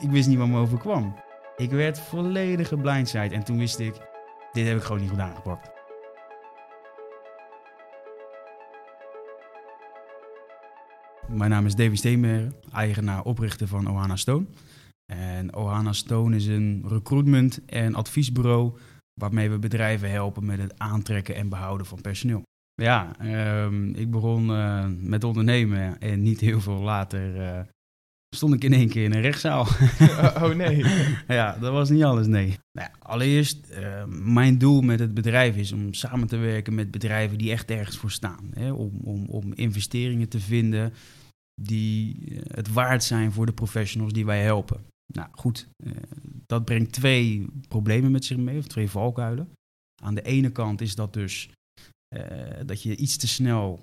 Ik wist niet wat me overkwam. Ik werd volledig geblindsided en toen wist ik, dit heb ik gewoon niet goed aangepakt. Mijn naam is Davy Steenbergen, eigenaar oprichter van Ohana Stone. En Ohana Stone is een recruitment- en adviesbureau waarmee we bedrijven helpen met het aantrekken en behouden van personeel. Ja, ehm, ik begon uh, met ondernemen en niet heel veel later uh, stond ik in één keer in een rechtszaal. oh nee. ja, dat was niet alles, nee. Nou, allereerst, uh, mijn doel met het bedrijf is om samen te werken met bedrijven die echt ergens voor staan. Hè? Om, om, om investeringen te vinden die het waard zijn voor de professionals die wij helpen. Nou goed, dat brengt twee problemen met zich mee, of twee valkuilen. Aan de ene kant is dat dus dat je iets te snel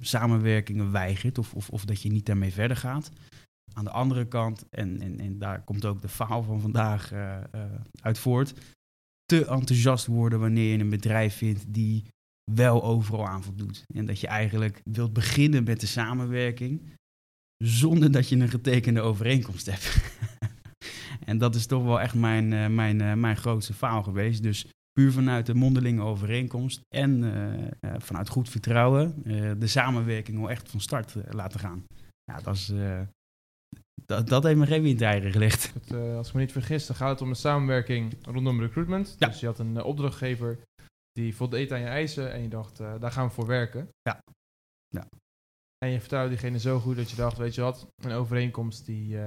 samenwerkingen weigert of, of, of, dat je niet daarmee verder gaat. Aan de andere kant, en, en, en daar komt ook de faal van vandaag uh, uh, uit voort, te enthousiast worden wanneer je een bedrijf vindt die wel overal aan voldoet. En dat je eigenlijk wilt beginnen met de samenwerking zonder dat je een getekende overeenkomst hebt. en dat is toch wel echt mijn, mijn, mijn grootste faal geweest. Dus puur vanuit de mondelinge overeenkomst en uh, vanuit goed vertrouwen uh, de samenwerking al echt van start laten gaan. Ja, dat, is, dat, dat heeft me geen windeieren gelegd. Het, als ik me niet vergis, dan gaat het om een samenwerking rondom recruitment. Ja. Dus je had een opdrachtgever die voldeed aan je eisen en je dacht, daar gaan we voor werken. Ja. ja. En je vertrouwde diegene zo goed dat je dacht, weet je wat, een overeenkomst die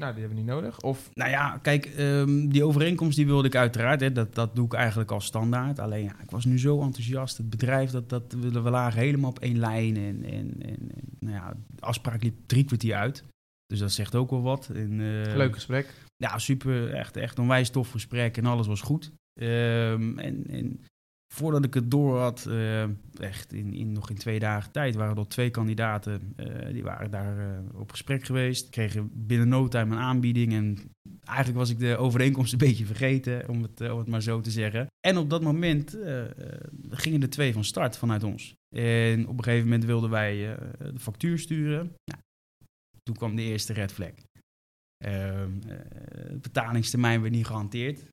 nou, die hebben we niet nodig. Of... Nou ja, kijk, um, die overeenkomst die wilde ik uiteraard. Hè, dat, dat doe ik eigenlijk als standaard. Alleen ja, ik was nu zo enthousiast. Het bedrijf, dat, dat, we, we lagen helemaal op één lijn. En, en, en, nou ja, de afspraak liep drie kwartier uit. Dus dat zegt ook wel wat. En, uh, Leuk gesprek. Ja, super. Echt, echt een onwijs tof gesprek en alles was goed. Um, en, en voordat ik het door had, uh, echt in, in, nog in twee dagen tijd, waren er twee kandidaten. Uh, die waren daar uh, op gesprek geweest. Kregen binnen no time een aanbieding. En eigenlijk was ik de overeenkomst een beetje vergeten, om het, om het maar zo te zeggen. En op dat moment gingen er twee van start vanuit ons. En op een gegeven moment wilden wij de factuur sturen. Nou, toen kwam de eerste red flag. De betalingstermijn werd niet gehanteerd.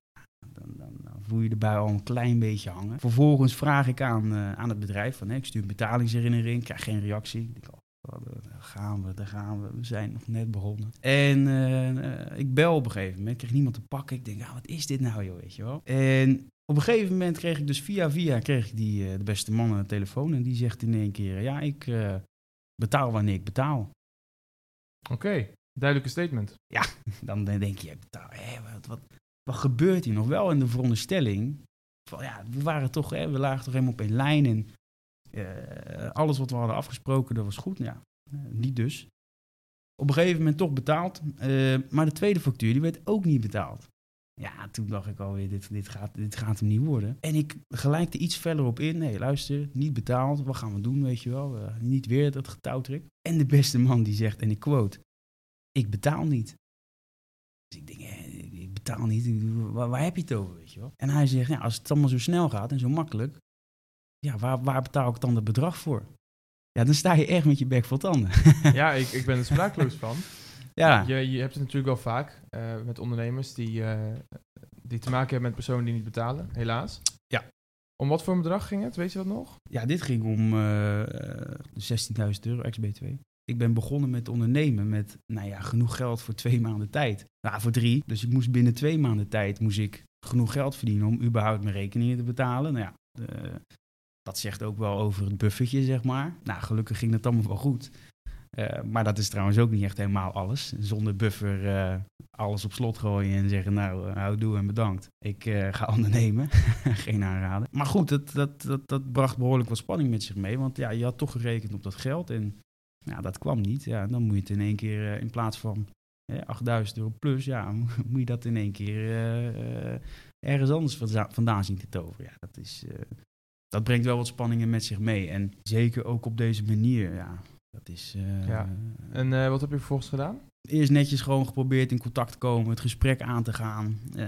Dan, dan, dan, voel je de bui al een klein beetje hangen. Vervolgens vraag ik aan, uh, aan het bedrijf: van, hè, ik stuur een betalingsherinnering, krijg geen reactie. Ik denk, oh, daar gaan we, daar gaan we. We zijn nog net begonnen. En uh, ik bel op een gegeven moment, kreeg niemand te pakken. Ik denk, ah, wat is dit nou, joh, weet je wel? En op een gegeven moment kreeg ik dus via via kreeg ik die, uh, de beste man aan de telefoon. En die zegt in één keer: ja, ik betaal wanneer ik betaal. Oké, okay, duidelijke statement. Ja, dan denk je, betaal, hé, wat, wat, wat gebeurt hier nog wel in de veronderstelling? Ja, we waren toch, hè, we lagen toch helemaal op één lijn en uh, alles wat we hadden afgesproken, dat was goed. Ja, uh, niet dus. Op een gegeven moment toch betaald, uh, maar de tweede factuur die werd ook niet betaald. Ja, toen dacht ik alweer, dit, dit, gaat, dit gaat hem niet worden. En ik gelijk er iets verder op in. Nee, luister, niet betaald. Wat gaan we doen, weet je wel? Niet weer dat getouwtrek. En de beste man die zegt, en ik quote, ik betaal niet. Betaal niet. Waar, waar, heb je het over, weet je wel? En hij zegt, ja, als het allemaal zo snel gaat en zo makkelijk, ja, waar, waar betaal ik dan het bedrag voor? Ja, dan sta je echt met je bek vol tanden. ja, ik, ik ben er sprakeloos van. Ja. Je, je hebt het natuurlijk wel vaak uh, met ondernemers die, uh, die te maken hebben met personen die niet betalen, helaas. Ja. Om wat voor een bedrag ging het, weet je dat nog? Ja, dit ging om uh, 16.000 euro ex-BTW. Ik ben begonnen met ondernemen met, nou ja, genoeg geld voor twee maanden tijd. Nou, voor drie. Dus ik moest binnen twee maanden tijd moest ik genoeg geld verdienen om überhaupt mijn rekeningen te betalen. Nou ja, de, dat zegt ook wel over het buffertje, zeg maar. Nou, gelukkig ging dat allemaal wel goed. Uh, maar dat is trouwens ook niet echt helemaal alles. Zonder buffer uh, alles op slot gooien en zeggen, nou, uh, houdoe en bedankt. Ik ga ondernemen. Geen aanraden. Maar goed, dat, dat, dat, dat bracht behoorlijk wat spanning met zich mee. Want ja, je had toch gerekend op dat geld en ja, dat kwam niet. Ja, dan moet je het in één keer in plaats van 8000 euro plus, ja, moet je dat in één keer ergens anders vandaan zien te toveren. Ja, dat is... dat brengt wel wat spanningen met zich mee. En zeker ook op deze manier, ja, dat is. Ja. En wat heb je vervolgens gedaan? Eerst netjes gewoon geprobeerd in contact te komen, het gesprek aan te gaan. Eh,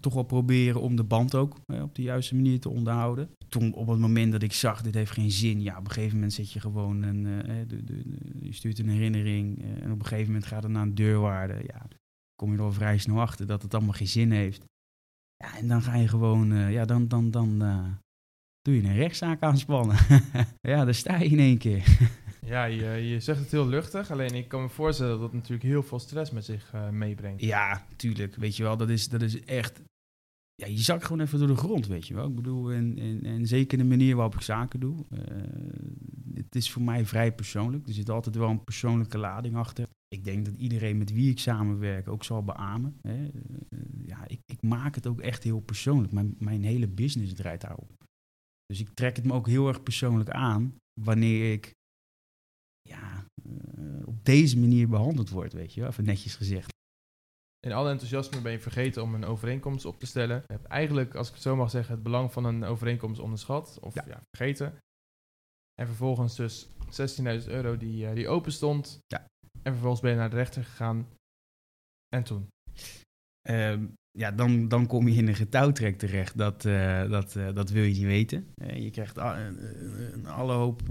toch wel proberen om de band ook eh, op de juiste manier te onderhouden. Toen op het moment dat ik zag, dit heeft geen zin. Ja, op een gegeven moment zet je gewoon een, eh, de, de, je stuurt een herinnering. en op een gegeven moment gaat het naar een deurwaarde. Ja, kom je er al vrij snel achter dat het allemaal geen zin heeft. Ja, en dan ga je gewoon, ja, dan, dan, dan doe je een rechtszaak aanspannen. ja, daar sta je in één keer. Ja, je, je zegt het heel luchtig. Alleen ik kan me voorstellen dat het natuurlijk heel veel stress met zich eh, meebrengt. Ja, tuurlijk. Weet je wel, dat is, dat is echt. Ja, je zakt gewoon even door de grond, weet je wel. Ik bedoel, en, en, en zeker de manier waarop ik zaken doe. eh, het is voor mij vrij persoonlijk. Er zit altijd wel een persoonlijke lading achter. Ik denk dat iedereen met wie ik samenwerk ook zal beamen. Hè. Eh, ja, ik, ik maak het ook echt heel persoonlijk. Mijn, mijn hele business draait daarop. Dus ik trek het me ook heel erg persoonlijk aan wanneer ik deze manier behandeld word, weet je wel. Even netjes gezegd. In alle enthousiasme ben je vergeten om een overeenkomst op te stellen. Je hebt eigenlijk, als ik het zo mag zeggen, het belang van een overeenkomst onderschat. Of ja, Ja. vergeten. En vervolgens dus 16.000 euro die, eh, die open stond. Ja. En vervolgens ben je naar de rechter gegaan. En toen? Ehm, ja, dan, dan kom je in een getouwtrek terecht. Dat, eh, dat, eh, dat wil je niet weten. Eh, je krijgt een alle hoop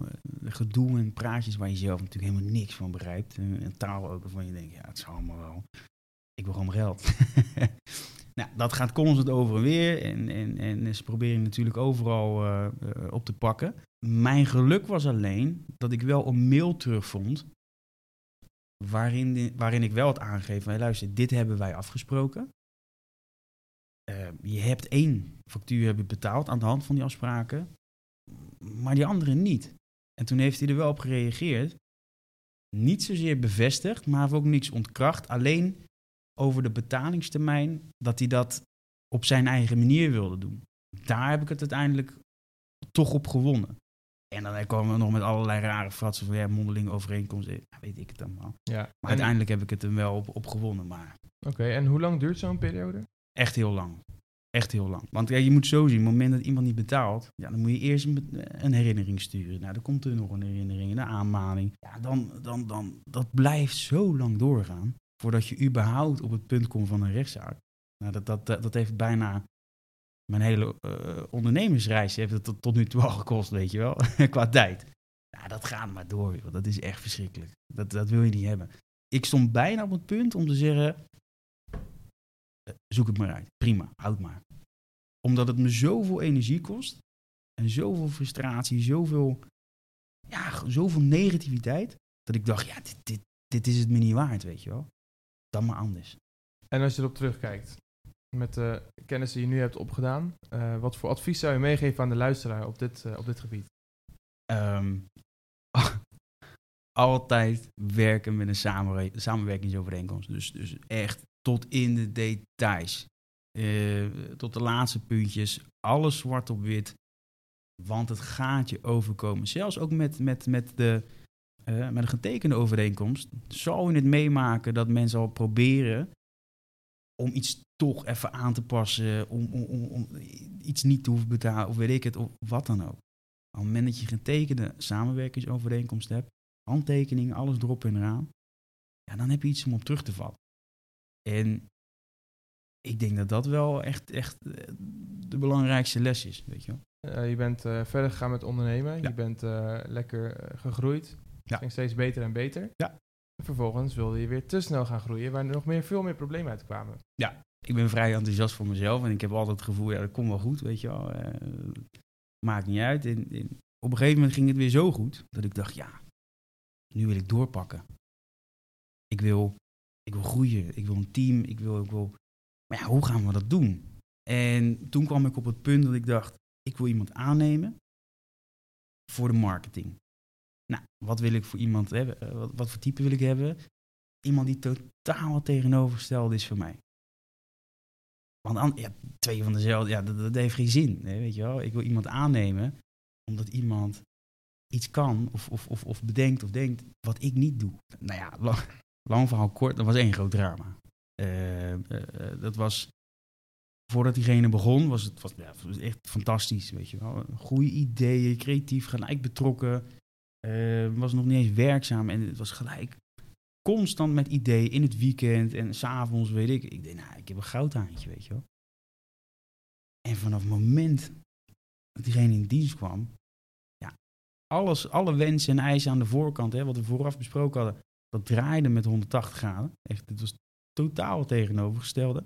gedoe en praatjes waar je zelf natuurlijk helemaal niks van begrijpt. En, taal ook waarvan je denkt, ja, het zal allemaal wel. Ik wil gewoon geld. nou, dat gaat constant over en weer. En, en, en ze proberen natuurlijk overal op te pakken. Mijn geluk was alleen dat ik wel een mail terugvond. Waarin, waarin ik wel van, hey, luister, dit hebben wij afgesproken. Eh, je hebt één factuur heb je betaald aan de hand van die afspraken, maar die andere niet. En toen heeft hij er wel op gereageerd. Niet zozeer bevestigd, maar heeft ook niks ontkracht. Alleen over de betalingstermijn, dat hij dat op zijn eigen manier wilde doen. Daar heb ik het uiteindelijk toch op gewonnen. En dan komen we nog met allerlei rare fratsen van ja, mondeling overeenkomst. eh, weet ik het allemaal. Ja. Maar uiteindelijk heb ik het er wel op, op gewonnen. Maar Oké, en hoe lang duurt zo'n periode? Echt heel lang. Echt heel lang. Want ja, je moet zo zien, op het moment dat iemand niet betaalt, ja, dan moet je eerst een, herinnering sturen. Nou, dan komt er nog een herinnering, een aanmaning. Ja, dan, dan, dan, dat blijft zo lang doorgaan, voordat je überhaupt op het punt komt van een rechtszaak. Nou, dat, dat, dat, heeft bijna mijn hele eh, ondernemersreis heeft het tot, nu toe al gekost, weet je wel, qua tijd. Nou, dat gaat maar door, joh. dat is echt verschrikkelijk. Dat, dat wil je niet hebben. Ik stond bijna op het punt om te zeggen, zoek het maar uit. Prima, houd maar. Omdat het me zoveel energie kost. En zoveel frustratie, zoveel, ja, zoveel negativiteit. Dat ik dacht, ja, dit, dit, dit is het me niet waard, weet je wel. Dan maar anders. En als je erop terugkijkt, met de kennis die je nu hebt opgedaan, eh, wat voor advies zou je meegeven aan de luisteraar op dit, eh, op dit gebied? Ehm, altijd werken met een samenwer- samenwerkingsovereenkomst. Dus, dus echt tot in de details. Eh, tot de laatste puntjes. Alles zwart op wit. Want het gaat je overkomen. Zelfs ook met, met, met, de, eh, met een getekende overeenkomst. Zal je het meemaken dat mensen al proberen om iets toch even aan te passen. Om, om, om, om iets niet te hoeven betalen. Of weet ik het. Of wat dan ook. Op het moment dat je getekende samenwerkingsovereenkomst hebt, handtekeningen, alles erop en eraan, ja, dan heb je iets om op terug te vallen. En ik denk dat dat wel echt, echt eh, de belangrijkste les is, weet je wel. Eh, je bent eh, verder gegaan met ondernemen. Ja. Je bent lekker gegroeid. Het Ja. ging steeds beter en beter. Ja. En vervolgens wilde je weer te snel gaan groeien, waar er nog meer, veel meer problemen uitkwamen. Ik ben vrij enthousiast voor mezelf en ik heb altijd het gevoel, ja, dat komt wel goed, weet je wel. Maakt niet uit. En, en op een gegeven moment ging het weer zo goed, dat ik dacht, ja, nu wil ik doorpakken. Ik wil, ik wil groeien, ik wil een team, ik wil, ik wil... Maar ja, hoe gaan we dat doen? En toen kwam ik op het punt dat ik dacht, ik wil iemand aannemen voor de marketing. Nou, wat wil ik voor iemand hebben? Eh, Wat, wat voor type wil ik hebben? Iemand die totaal het tegenovergestelde is voor mij. Want an- ja, twee van dezelfde, ja, dat, dat heeft geen zin. Hè, weet je wel? Ik wil iemand aannemen omdat iemand iets kan of, of, of, of bedenkt of denkt wat ik niet doe. Nou ja, lang, lang verhaal kort, dat was één groot drama. Eh, eh, dat was, voordat diegene begon, was het, was, ja, echt fantastisch, weet je wel. Goede ideeën, creatief, gelijk betrokken. Eh, was nog niet eens werkzaam en het was gelijk constant met ideeën in het weekend en s'avonds, weet ik. Ik denk, nou, ik heb een goudhaantje, weet je wel. En vanaf het moment dat diegene in dienst kwam, alles, alle wensen en eisen aan de voorkant, hè, wat we vooraf besproken hadden, dat draaide met 180 graden. Echt, het was totaal tegenovergestelde.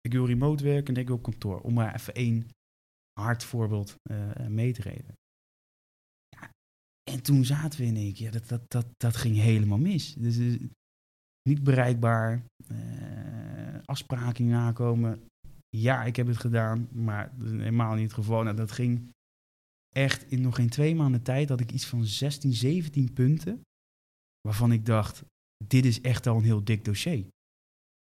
Ik wil remote werken en ik wil kantoor. Om maar even één hard voorbeeld uh, mee te geven. En toen zaten we in één keer, dat, dat, dat, dat ging helemaal mis. Dus uh, niet bereikbaar, uh, afspraken nakomen. Ja, ik heb het gedaan, maar helemaal niet het geval. Nou, dat ging echt in nog geen twee maanden tijd had ik iets van 16, 17 punten. Waarvan ik dacht, dit is echt al een heel dik dossier.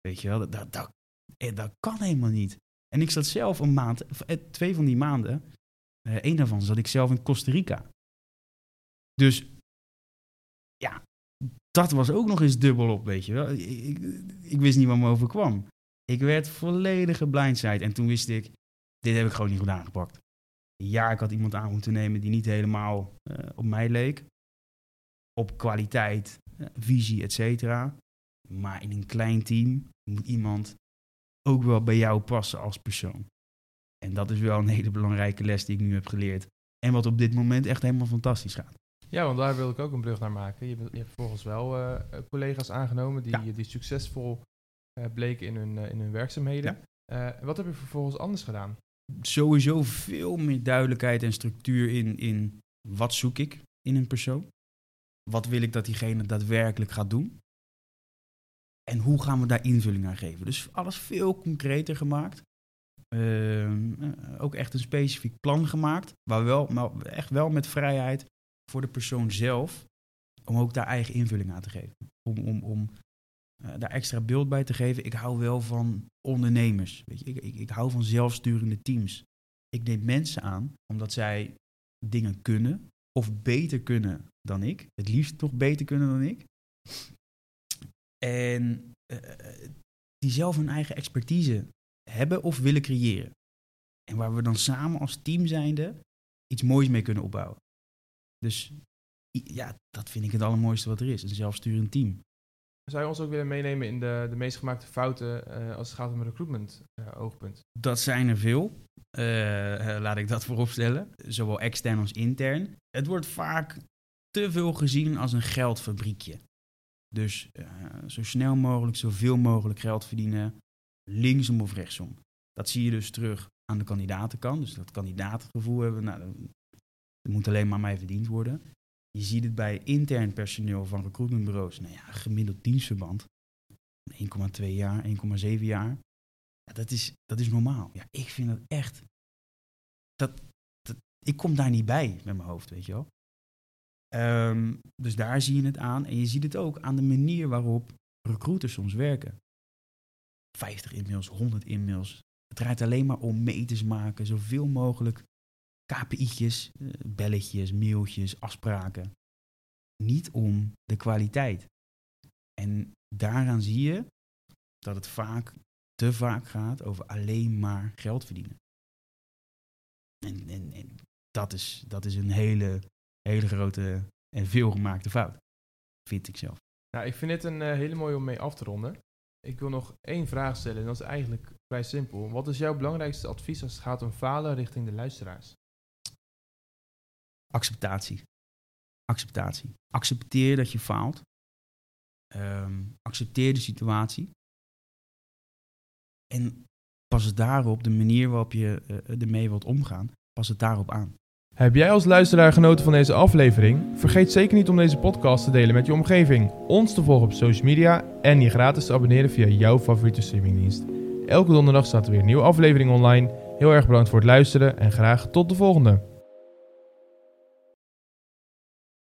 Weet je wel, dat, dat, dat, eh, kan helemaal niet. En ik zat zelf een maand, eh, twee van die maanden, één daarvan zat ik zelf in Costa Rica. Dus ja, dat was ook nog eens dubbel op, weet je wel. Ik, ik, ik wist niet wat me overkwam. Ik werd volledig geblindsided en toen wist ik, dit heb ik gewoon niet goed aangepakt. Ja, ik had iemand aan moeten nemen die niet helemaal uh, op mij leek. Op kwaliteit, visie, et cetera. Maar in een klein team moet iemand ook wel bij jou passen als persoon. En dat is wel een hele belangrijke les die ik nu heb geleerd. En wat op dit moment echt helemaal fantastisch gaat. Ja, want daar wil ik ook een brug naar maken. Je, je hebt volgens wel uh, collega's aangenomen die, ja. die succesvol uh, bleken in hun, uh, in hun werkzaamheden. Ja. wat heb je vervolgens anders gedaan? Sowieso veel meer duidelijkheid en structuur in, in wat zoek ik in een persoon. Wat wil ik dat diegene daadwerkelijk gaat doen? En hoe gaan we daar invulling aan geven? Dus alles veel concreter gemaakt. Uh, ook echt een specifiek plan gemaakt. Maar wel, maar echt wel met vrijheid voor de persoon zelf. Om ook daar eigen invulling aan te geven. Om, om, om uh, daar extra beeld bij te geven. Ik hou wel van ondernemers. Weet je? Ik, ik, ik hou van zelfsturende teams. Ik neem mensen aan omdat zij dingen kunnen. Of beter kunnen dan ik. Het liefst nog beter kunnen dan ik. En uh, die zelf hun eigen expertise hebben of willen creëren. En waar we dan samen als team zijnde iets moois mee kunnen opbouwen. Dus ja, dat vind ik het allermooiste wat er is. Een zelfsturend team. Zou je ons ook willen meenemen in de, de meest gemaakte fouten uh, als het gaat om recruitment uh, oogpunt? Dat zijn er veel. Uh, laat ik dat vooropstellen. Zowel extern als intern. Het wordt vaak te veel gezien als een geldfabriekje. Dus zo snel mogelijk, zoveel mogelijk geld verdienen, linksom of rechtsom. Dat zie je dus terug aan de kandidatenkant. Dus dat kandidatengevoel hebben, nou, dat moet alleen maar mij verdiend worden. Je ziet het bij intern personeel van recruitmentbureaus. Nou ja, gemiddeld dienstverband. 1,2 jaar, 1,7 jaar. Ja, dat, is, dat is normaal. Ja, ik vind dat echt. Dat, ik kom daar niet bij met mijn hoofd, weet je wel. Um, dus daar zie je het aan. En je ziet het ook aan de manier waarop recruiters soms werken. 50 e-mails, 100 e-mails. Het draait alleen maar om meters maken, zoveel mogelijk KPI'tjes, eh, belletjes, mailtjes, afspraken. Niet om de kwaliteit. En daaraan zie je dat het vaak, te vaak gaat over alleen maar geld verdienen. En, en, dat, is, dat is een hele hele grote en veelgemaakte fout. Vind ik zelf. Nou, ik vind dit een uh, hele mooie om mee af te ronden. Ik wil nog één vraag stellen en dat is eigenlijk vrij simpel. Wat is jouw belangrijkste advies als het gaat om falen richting de luisteraars? Acceptatie. Acceptatie. Accepteer dat je faalt. Um, accepteer de situatie. En pas het daarop, de manier waarop je uh, ermee wilt omgaan, pas het daarop aan. Heb jij als luisteraar genoten van deze aflevering? Vergeet zeker niet om deze podcast te delen met je omgeving, ons te volgen op social media en je gratis te abonneren via jouw favoriete streamingdienst. Elke donderdag staat er weer een nieuwe aflevering online. Heel erg bedankt voor het luisteren en graag tot de volgende.